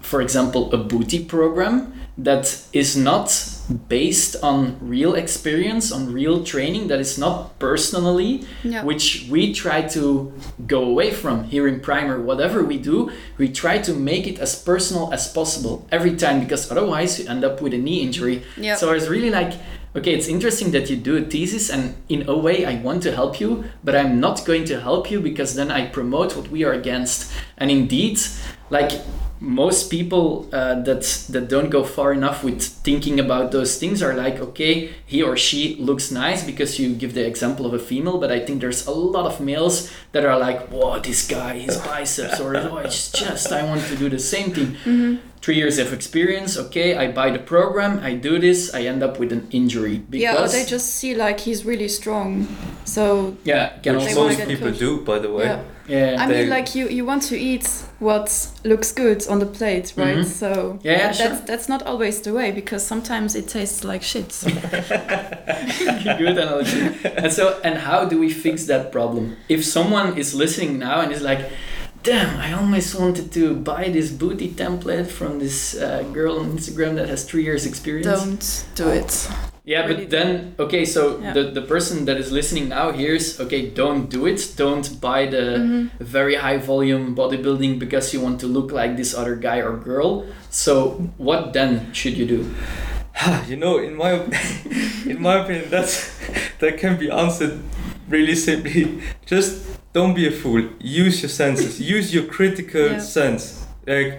for example a booty program that is not based on real experience on real training that is not personally Yeah. which we try to go away from here in primer whatever we do we try to make it as personal as possible every time because otherwise you end up with a knee injury Yeah. so i was really like okay it's interesting that you do a thesis and in a way i want to help you but i'm not going to help you because then i promote what we are against and indeed like most people uh, that that don't go far enough with thinking about those things are like, okay, he or she looks nice because you give the example of a female, but I think there's a lot of males that are like, whoa, this guy, his biceps, or oh, it's just I want to do the same thing. Three years of experience, okay, I buy the program, I do this, I end up with an injury because Yeah, or they just see like he's really strong. So yeah, can Which also most people coached. do, by the way. yeah. Yeah, I They- mean, like you, you want to eat what looks good on the plate, right? Mhm. So Yeah, yeah, that's sure. that's not always the way because sometimes it tastes like shit. good analogy. And so, and how do we fix that problem? If someone is listening now and is like, "Damn, I always wanted to buy this booty template from this uh, girl on Instagram that has three years experience." Don't do it. Yeah, Really but then okay, so Yeah. the the person that is listening now hears okay, don't do it. Don't buy the Mhm. very high volume bodybuilding because you want to look like this other guy or girl. So what then should you do? you know, in my in my opinion, that's that can be answered really simply. Just don't be a fool. Use your senses. Use your critical Yeah. sense. Like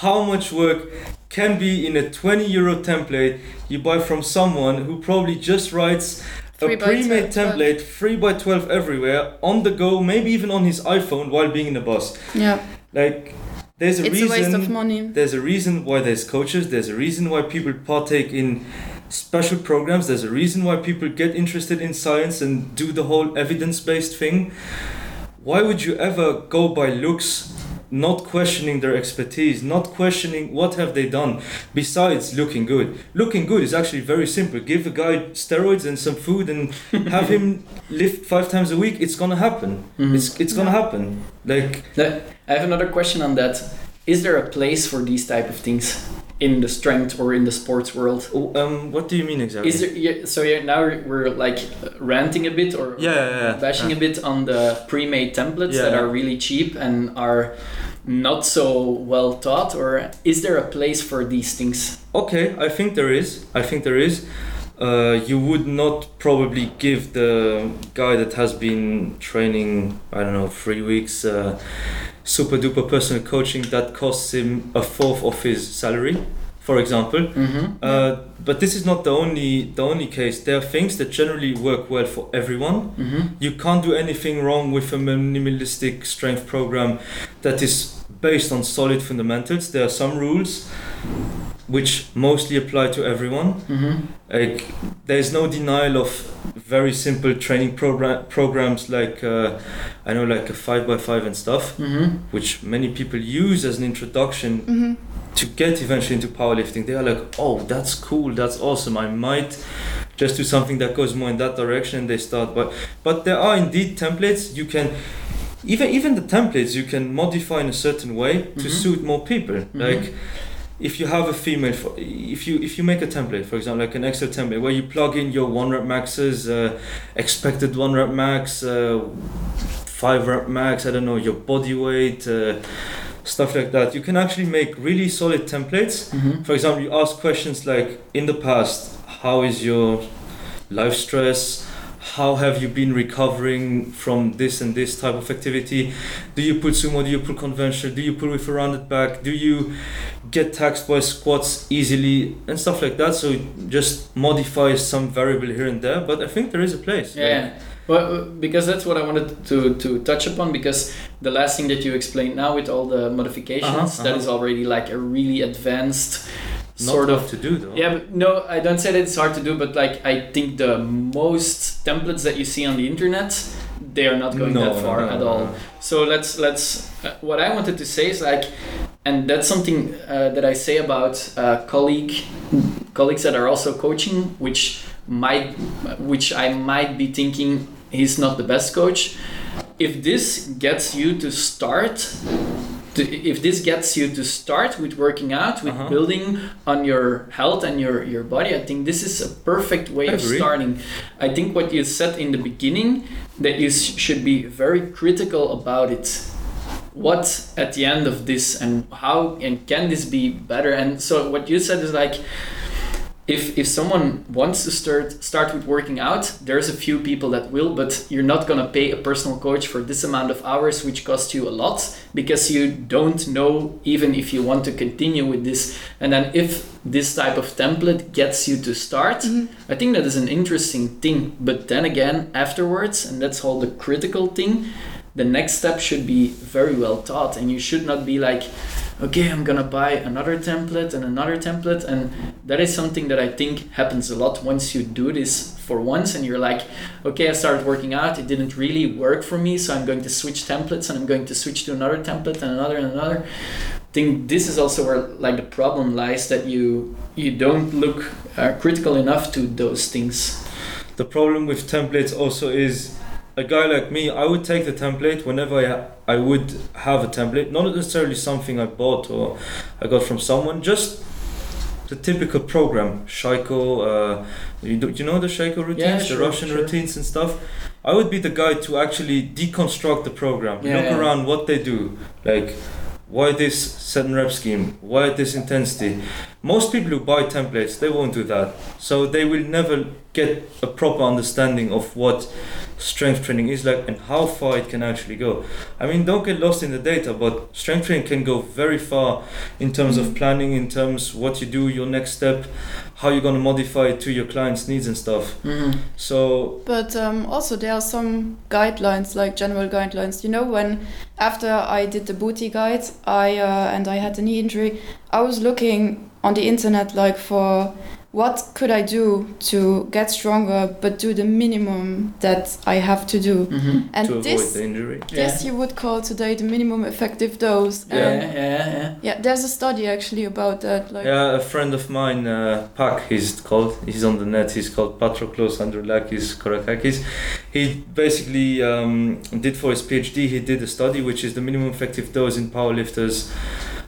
how much work can be in a 20 euro template you buy from someone who probably just writes Three a pre-made 12. template 3 by 12 everywhere on the go maybe even on his iphone while being in the bus Yeah, like there's a it's reason a waste of money. there's a reason why there's coaches there's a reason why people partake in special programs there's a reason why people get interested in science and do the whole evidence-based thing why would you ever go by looks not questioning their expertise not questioning what have they done besides looking good looking good is actually very simple give a guy steroids and some food and have him lift five times a week it's gonna happen Mhm. it's, it's gonna Yeah. happen like I have another question on that. Is there a place for these type of things in the strength or in the sports world? oh, um, what do you mean exactly Is there yeah, so yeah, now we're like ranting a bit or Yeah, yeah, yeah. bashing a bit on the pre-made templates that are really cheap and are not so well taught or is there a place for these things? Okay, I think there is. I think there is. Uh, you would not probably give the guy that has been training, I don't know, three weeks, uh, super duper personal coaching that costs him a fourth of his salary, for example. Mm-hmm. Uh, but this is not the only the only case. There are things that generally work well for everyone. Mm-hmm. You can't do anything wrong with a minimalistic strength program that is based on solid fundamentals. There are some rules which mostly apply to everyone. Mm-hmm. Like there's no denial of very simple training program programs like uh, I know like a five by five and stuff, Mm-hmm. which many people use as an introduction hmm to get eventually into powerlifting. They are like, oh, that's cool, that's awesome. I might just do something that goes more in that direction. And they start, but but there are indeed templates you can. Even even the templates you can modify in a certain way to Mhm. suit more people. Mhm. Like if you have a female, for, if you if you make a template, for example, like an Excel template where you plug in your one rep maxes, uh, expected one rep max, uh, five rep max, I don't know, your body weight, uh, stuff like that. You can actually make really solid templates. Mm-hmm. For example, you ask questions like in the past, how is your life stress? How have you been recovering from this and this type of activity? Do you put sumo? Do you put conventional? Do you put with a rounded back? Do you get taxed by squats easily and stuff like that? So just modify some variable here and there. But I think there is a place. Yeah. Well, because that's what I wanted to, to touch upon. Because the last thing that you explained now with all the modifications, Uh-huh, uh-huh. is already like a really advanced Not sort hard of. to do though. Yeah, but no, I don't say that it's hard to do, but like I think the most templates that you see on the internet, they are not going No, that far no, at no, all. no. So let's let's. Uh, what I wanted to say is like, and that's something uh, that I say about uh, colleague colleagues that are also coaching, which might which I might be thinking he's not the best coach. If this gets you to start. To, if this gets you to start with working out, with Uh-huh. building on your health and your, your body, I think this is a perfect way I of agree. starting. I think what you said in the beginning that you sh- should be very critical about it. What at the end of this and how and can this be better? And so what you said is like if if someone wants to start start with working out, there's a few people that will, but you're not gonna pay a personal coach for this amount of hours, which costs you a lot because you don't know even if you want to continue with this. And then if this type of template gets you to start, mm-hmm. I think that is an interesting thing. But then again, afterwards, and that's all the critical thing, the next step should be very well taught, and you should not be like okay, I'm gonna buy another template and another template. And that is something that I think happens a lot once you do this for once and you're like, okay, I started working out, it didn't really work for me, so I'm going to switch templates and I'm going to switch to another template and another and another. I think this is also where like the problem lies that you you don't look uh, critical enough to those things. The problem with templates also is a guy like me, I would take the template whenever I, I would have a template, not necessarily something I bought or I got from someone, just the typical program, Sheiko, uh, you, do, you know the Sheiko routines, Yeah, the Russian sure. routines and stuff. I would be the guy to actually deconstruct the program, Yeah, look yeah. around what they do, like why this set and rep scheme, why this intensity. Most people who buy templates, they won't do that. So they will never get a proper understanding of what strength training is like and how far it can actually go. I mean, don't get lost in the data, but strength training can go very far in terms of planning, in terms what you do, your next step, how you're gonna modify it to your client's needs and stuff. Mm-hmm. So But um, also there are some guidelines, like general guidelines. You know, when after I did the booty guide, I uh, and I had a knee injury, I was looking on the internet like for what could I do to get stronger, but do the minimum that I have to do. Mm-hmm. And to avoid this, the injury. this you would call today the minimum effective dose. Yeah, And yeah, yeah. yeah, there's a study actually about that. Like, Yeah, a friend of mine, uh, Pak, he's called. He's on the net. He's called Patroklos Androulakis Korakakis. He basically um, did for his PhD. He did a study which is the minimum effective dose in powerlifters.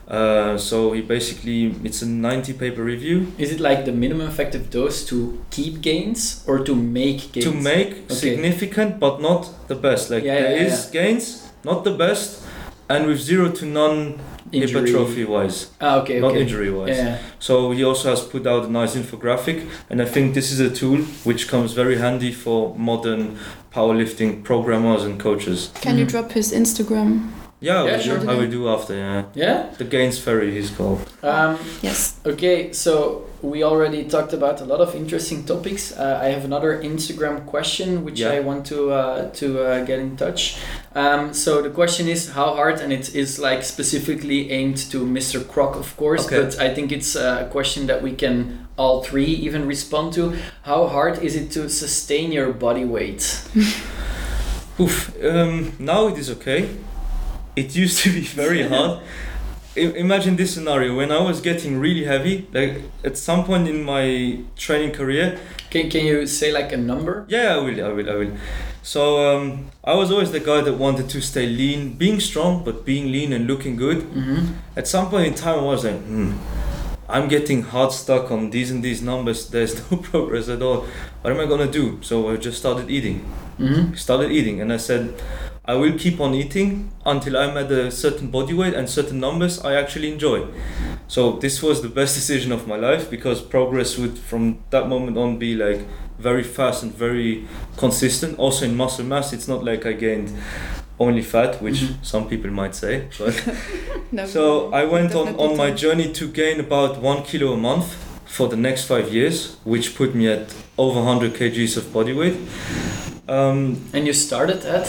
Uh, so he basically it's a 90 paper review Is it like the minimum effective dose to keep gains or to make gains? to make Okay. significant but not the best. Like Yeah, there yeah, is gains, not the best, and with zero to none Injury. hypertrophy wise, Ah, okay, not okay. injury wise. Yeah. So he also has put out a nice infographic, and I think this is a tool which comes very handy for modern powerlifting programmers and coaches. can you Mhm. drop his Instagram? Yeah, Yeah, I sure. will- I will do after. Yeah, Yeah. the Gaines Ferry he's called. Um, Yes. Okay, so we already talked about a lot of interesting topics. Uh, I have another Instagram question which Yeah. I want to uh, to uh, get in touch. Um, so the question is how hard, and it is like specifically aimed to Mr. Croc, of course, Okay. but I think it's uh, a question that we can all three even respond to. How hard is it to sustain your body weight? Oof. Um, now it is okay. It used to be very hard. I- imagine this scenario when I was getting really heavy, like at some point in my training career, Can, can you say like a number? Yeah, I will. I will. I will. So um, I was always the guy that wanted to stay lean, being strong, but being lean and looking good. Mm-hmm. At some point in time, I was like, hmm, I'm getting hard stuck on these and these numbers. There's no progress at all. What am I gonna do? So I just started eating. Mm-hmm. Started eating, and I said, I will keep on eating until I'm at a certain body weight and certain numbers I actually enjoy. So this was the best decision of my life because progress would from that moment on be like very fast and very consistent. Also in muscle mass, it's not like I gained only fat, which Mhm. some people might say. But No. so I went on, on my journey to gain about one kilo a month for the next five years, which put me at over 100 kgs of body weight. Um, And you started at?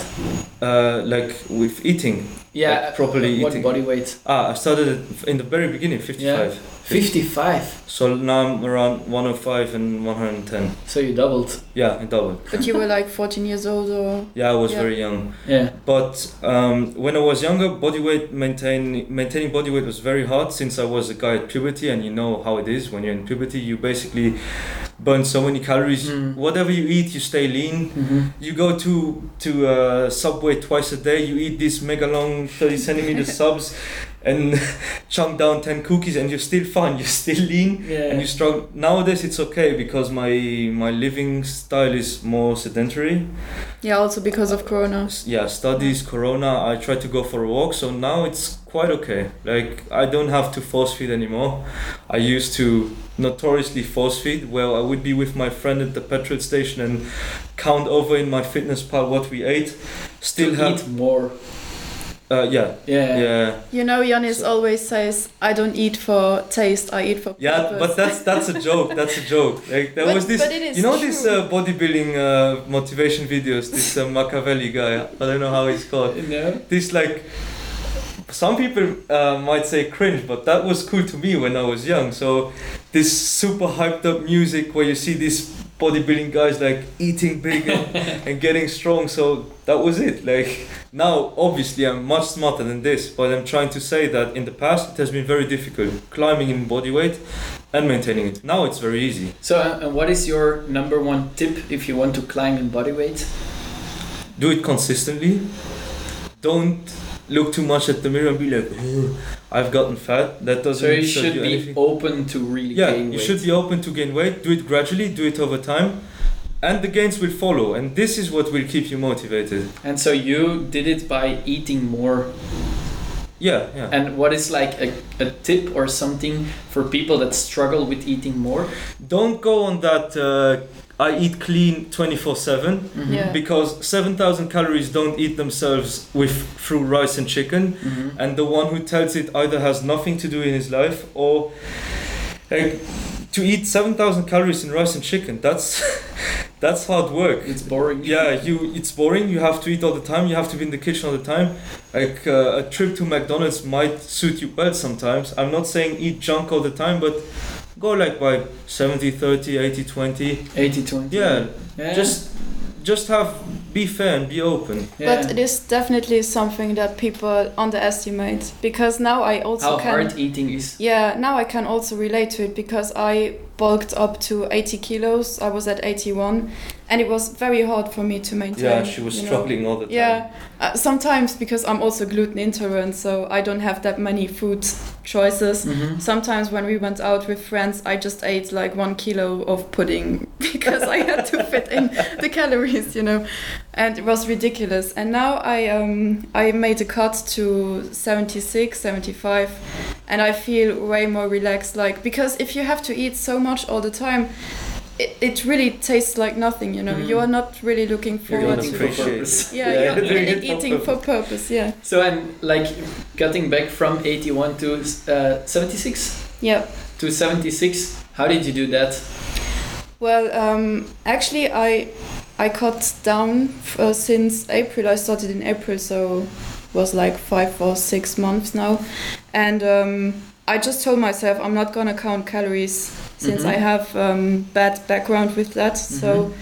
uh, like with eating. Yeah, Like properly what eating. body weight? Ah, I started in the very beginning, 55. 55. So now I'm around 105 and 110. So you doubled. Yeah, I doubled. But you were like 14 years old or Yeah, I was Yeah. very young. Yeah. But um, when I was younger, body weight maintain maintaining body weight was very hard since I was a guy at puberty, and you know how it is when you're in puberty. You basically burn so many calories. Mm. Whatever you eat, you stay lean. Mm-hmm. You go to to uh, Subway twice a day. You eat these mega long, thirty centimeter subs, and chunk down ten cookies, and you're still fine. You're still lean, Yeah. and you struggle. Nowadays, it's okay because my my living style is more sedentary. yeah, also because of Corona. Yeah, studies, Corona. I try to go for a walk, so now it's quite okay. Like I don't have to force feed anymore. I used to notoriously force feed well I would be with my friend at the petrol station and count over in MyFitnessPal what we ate. Still to have eat more. Uh, yeah Yeah. yeah You know, Yanis So- always says, "I don't eat for taste. I eat for yeah but that's that's a joke that's a joke like there But- was this but it is you know this uh, bodybuilding uh, motivation videos this uh, Machiavelli guy I don't know how he's called No. this like some people uh, might say cringe but that was cool to me when i was young so this super hyped up music where you see these bodybuilding guys like eating big and, and getting strong so that was it like now obviously i'm much smarter than this but i'm trying to say that in the past it has been very difficult climbing in body weight and maintaining it now it's very easy So, uh, what is your number one tip if you want to climb in body weight? do it consistently. Don't look too much at the mirror and be like, I've gotten fat. That doesn't So you should you be anything. open to really yeah, you weight. should be open to gain weight. Do it gradually. Do it over time, and the gains will follow. And this is what will keep you motivated. And so you did it by eating more. Yeah, yeah. And what is like a, a tip or something for people that struggle with eating more? Don't go on that. Uh, I eat clean 24 7 Mhm. Yeah. because 7,000 calories don't eat themselves with through rice and chicken. Mhm. and the one who tells it either has nothing to do in his life or like to eat 7000 calories in rice and chicken that's that's hard work It's boring. yeah you it's boring you have to eat all the time you have to be in the kitchen all the time like uh, a trip to mcdonald's might suit you well sometimes i'm not saying eat junk all the time but go like by 70 30 80 20 80 20. yeah Yeah. just just have be fair and be open Yeah. But it is definitely something that people underestimate because now I also How can. hard eating is. Yeah, now I can also relate to it because I bulked up to 80 kilos. I was at 81, and it was very hard for me to maintain. yeah she was you know. struggling all the time Yeah, uh, sometimes because I'm also gluten intolerant, so I don't have that many food choices. Mhm. Sometimes when we went out with friends, I just ate like one kilo of pudding because I had to fit in the calories, you know, and it was ridiculous. And now I um I made a cut to 76, 75, and I feel way more relaxed. Like because if you have to eat so much all the time. It, it really tastes like nothing, you know. Mm. You are not really looking forward to it for yeah, Yeah, you're really for eating for purpose. Yeah, So and like cutting back from 81 to uh, 76 yeah. to 76. How did you do that? Well, um, actually, I I cut down uh, since April. I started in April, so it was like five or six months now, and um, I just told myself I'm not gonna count calories since. I have um, bad background with that. So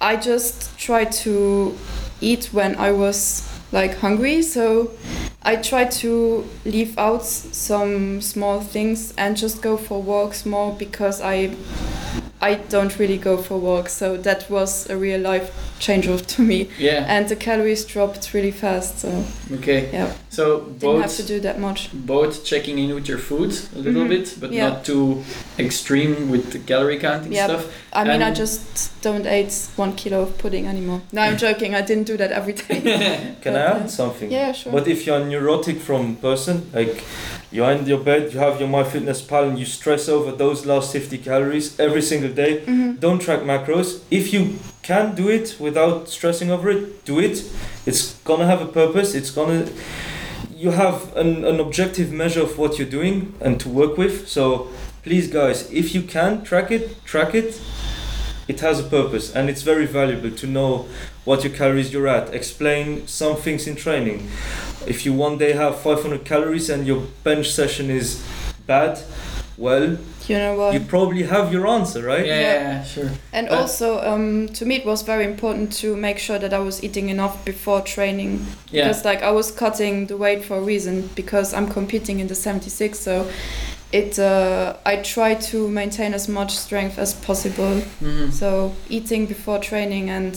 I just tried to eat when I was like hungry. So I tried to leave out some small things and just go for walks more because I I don't really go for walks. So that was a real life changer to me. Yeah. And the calories dropped really fast. So Okay. yeah, So both didn't have to both do that much. both checking in with your food a little Mhm. bit, but Yeah. not too extreme with the calorie counting Yeah. stuff. I mean, I just don't eat one kilo of pudding anymore. No, I'm joking. I didn't do that every day. can i add something yeah, sure. But if you're a neurotic from person, like you're in your bed, you have your MyFitnessPal, and you stress over those last 50 calories every single day, Mhm. don't track macros. If you can do it without stressing over it, do it. It's gonna have a purpose. It's gonna. You have an, an objective measure of what you're doing and to work with. So please, guys, if you can track it, track it. It has a purpose and it's very valuable to know what your calories you're at. Explain some things in training. If you one day have 500 calories and your bench session is bad, well, you know what? you probably have your answer, right? Yeah, Yeah. sure. And But- also, um, to me, it was very important to make sure that I was eating enough before training. Yeah. Because, like, I was cutting the weight for a reason because I'm competing in the 76. So, it uh, I try to maintain as much strength as possible. Mhm. So, eating before training and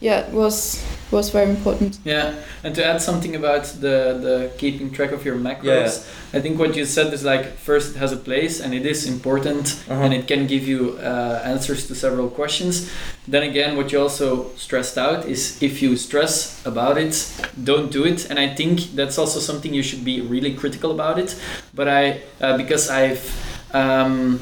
yeah, it was was very important. Yeah, and to add something about the the keeping track of your macros, Yeah. I think what you said is like first it has a place and it is important Uh-huh. and it can give you uh, answers to several questions. Then again, what you also stressed out is if you stress about it, don't do it. And I think that's also something you should be really critical about it. But I, uh, because I've um,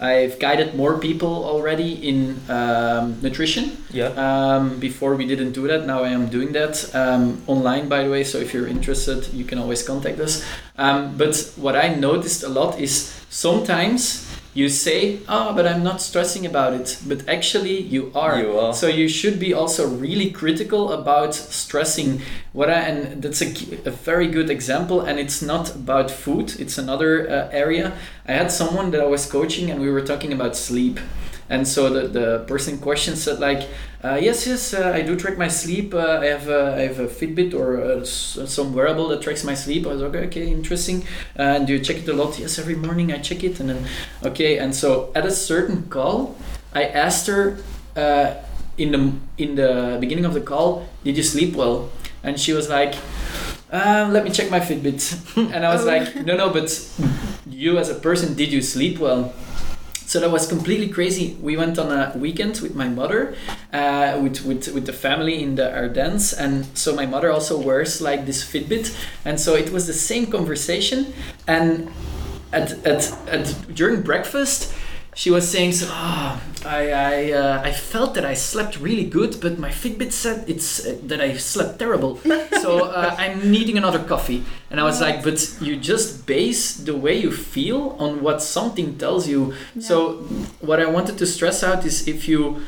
I've guided more people already in um, nutrition. Yeah. Um, before we didn't do that. Now I am doing that um, online, by the way. So if you're interested, you can always contact us. Um, but what I noticed a lot is sometimes you say, "Oh, but I'm not stressing about it," but actually you are. You are. So you should be also really critical about stressing. What I and that's a, a very good example. And it's not about food. It's another uh, area. I had someone that I was coaching, and we were talking about sleep. And so the, the person in question said like, uh, yes, yes, uh, I do track my sleep. Uh, I have a, I have a Fitbit or some wearable that tracks my sleep. I was like, okay, okay, interesting. Uh, and do you check it a lot? Yes, every morning I check it. And then, okay. And so at a certain call, I asked her uh, in the in the beginning of the call, did you sleep well? And she was like, uh, let me check my Fitbit. and I was Oh. like, no, no, but you as a person, did you sleep well? So that was completely crazy. We went on a weekend with my mother, uh, with, with with the family in the Ardennes, and so my mother also wears like this Fitbit, and so it was the same conversation. And at at, at during breakfast, she was saying, "So, oh, I I uh, I felt that I slept really good, but my Fitbit said it's uh, that I slept terrible. so uh, I'm needing another coffee." And I was like, "But you just base the way you feel on what something tells you." So what I wanted to stress out is if you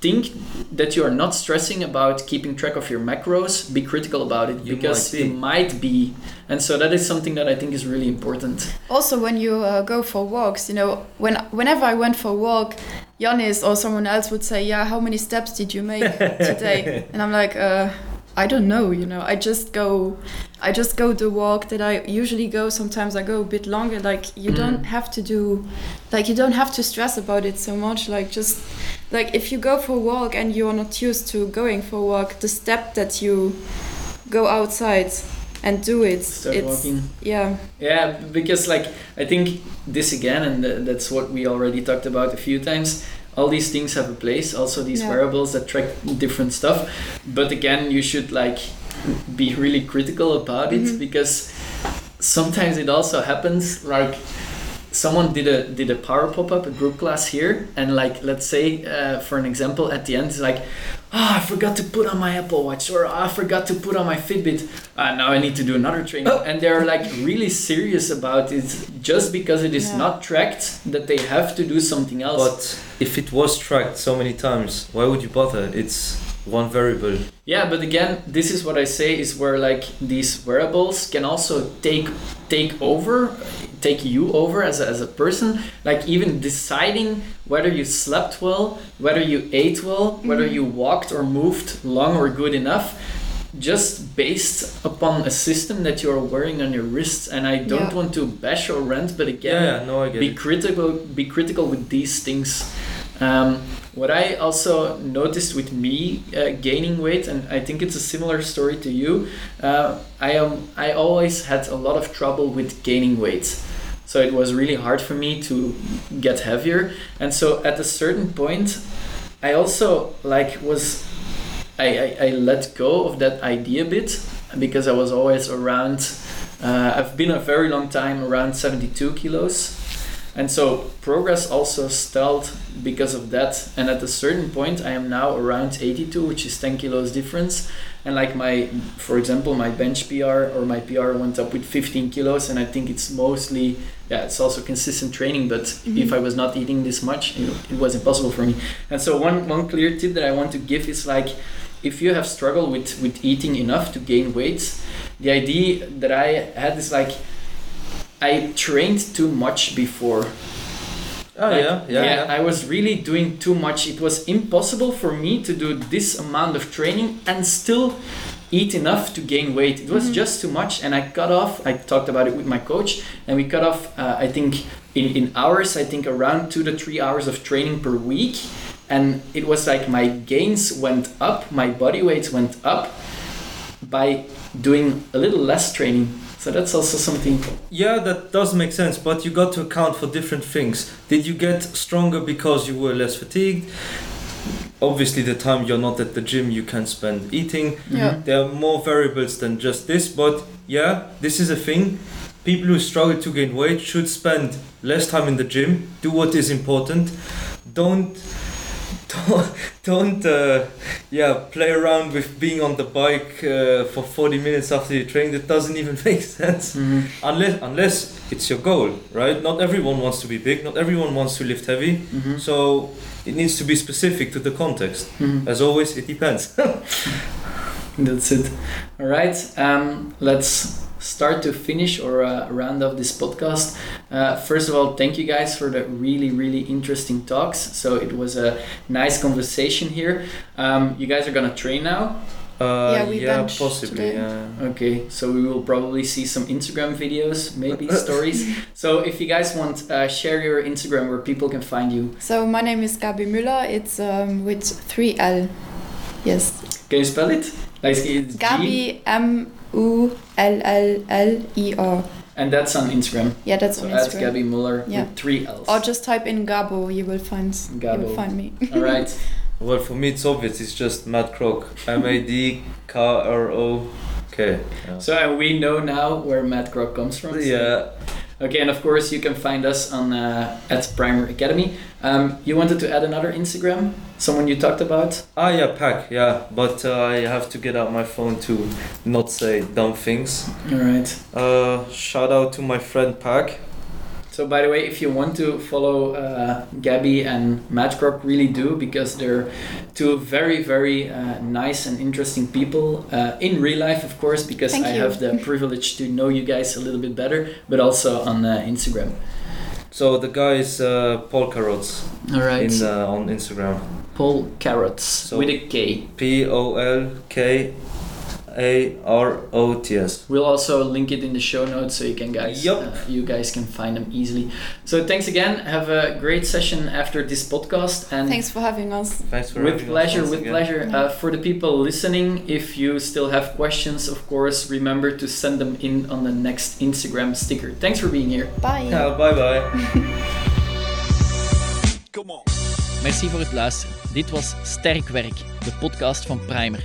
think that you are not stressing about keeping track of your macros, be critical about it You because might be. you might be. And so that is something that I think is really important. Also, when you uh, go for walks, you know, when whenever I went for a walk, Janis or someone else would say, "Yeah, how many steps did you make today?" and I'm like, uh, "I don't know." You know, I just go, I just go the walk that I usually go. Sometimes I go a bit longer. Like you Mm. don't have to do, like you don't have to stress about it so much. Like just, like if you go for a walk and you are not used to going for a walk, the step that you go outside and do it, Start it's walking. yeah. Yeah, because like I think this again, and th- that's what we already talked about a few times. All these things have a place. Also, these Yeah. wearables that track different stuff. But again, you should like be really critical about it Mhm. because sometimes it also happens like someone did a did a power pop up a group class here and like let's say uh, for an example at the end it's like oh i forgot to put on my apple watch or "Oh, i forgot to put on my fitbit uh, now i need to do another training and they're like really serious about it just because it is Yeah. not tracked that they have to do something else But if it was tracked so many times, why would you bother? It's one variable. Yeah, but again, this is what I say is where like these wearables can also take take over, take you over as a, as a person. Like even deciding whether you slept well, whether you ate well, whether you walked or moved long or good enough, just based upon a system that you are wearing on your wrists. And I don't Yeah. want to bash or rant, but Yeah, again, yeah, no, I get be it. critical be critical with these things um, what i also noticed with me uh, gaining weight and i think it's a similar story to you uh, i am i always had a lot of trouble with gaining weight so it was really hard for me to get heavier and so at a certain point i also like was i i, I let go of that idea a bit because i was always around uh, i've been a very long time around 72 kilos and so progress also stalled because of that. And at a certain point, I am now around 82, which is 10 kilos difference. And like my, for example, my bench PR or my PR went up with 15 kilos. And I think it's mostly, yeah, it's also consistent training. But mm-hmm. if I was not eating this much, it, it was impossible for me. And so one, one clear tip that I want to give is like, if you have struggled with, with eating enough to gain weight, the idea that I had is like, I trained too much before. Oh Like, yeah, yeah, yeah. I was really doing too much. It was impossible for me to do this amount of training and still eat enough to gain weight. It was just too much, and I cut off. I talked about it with my coach, and we cut off. Uh, I think in in hours. I think around two to three hours of training per week. and it was like my gains went up, my body weight went up by doing a little less training. So that's also something. Yeah, that does make sense, but you got to account for different things. Did you get stronger because you were less fatigued? Obviously, the time you're not at the gym, you can spend eating. Yeah. There are more variables than just this, but yeah, this is a thing. People who struggle to gain weight should spend less time in the gym, do what is important. Don't don't don't uh, yeah play around with being on the bike uh, for 40 minutes after you train that doesn't even make sense Mhm. unless unless it's your goal right not everyone wants to be big not everyone wants to lift heavy Mhm. so it needs to be specific to the context Mhm. as always it depends That's it. All right. Um, let's start to finish or uh, round off this podcast. Uh, first of all, thank you guys for the really, really interesting talks. So it was a nice conversation here. Um, you guys are gonna train now. uh, Yeah, we yeah possibly today. yeah Okay, so we will probably see some Instagram videos, maybe stories. So if you guys want, uh, share your Instagram where people can find you. So my name is Gabi Müller. It's um, with three L. Yes. Can you spell it? Like it's G, Gabi M U L L L E R. and that's on Instagram. Yeah, that's So on at Instagram. Gabby Muller Yeah. with three L's. Or just type in Gabo. You will find. You will find me. All right. well for me it's obvious it's just Mad Croc m-a-d-k-r-o-k yeah. So uh, we know now where Mad Croc comes from. so- yeah Okay, and of course you can find us on uh, at Primer Academy. Um, you wanted to add another Instagram? Someone you talked about? Ah, yeah, Pak, yeah. But uh, I have to get out my phone to not say dumb things. All right. Uh, shout out to my friend Pak. So by the way, if you want to follow uh, Gabby and Matt really do because they're two very very uh, nice and interesting people uh, in real life, of course, because Thank I you. have the privilege to know you guys a little bit better, but also on uh, Instagram. So the guy is uh, Paul Carrots All right. in uh, on Instagram. Paul Carrots So- with a K. P O L K A R O T S. We'll also link it in the show notes so you can guys Yup. uh, you guys can find them easily. So thanks again. Have a great session after this podcast and Thanks for having us. Thanks for with having pleasure, once with again. pleasure. Yeah. Uh, for the people listening, if you still have questions, of course, remember to send them in on the next Instagram sticker. Thanks for being here. Bye. Yeah, bye bye. Merci voor het luisteren. Dit was Sterk Werk, de podcast van Primer.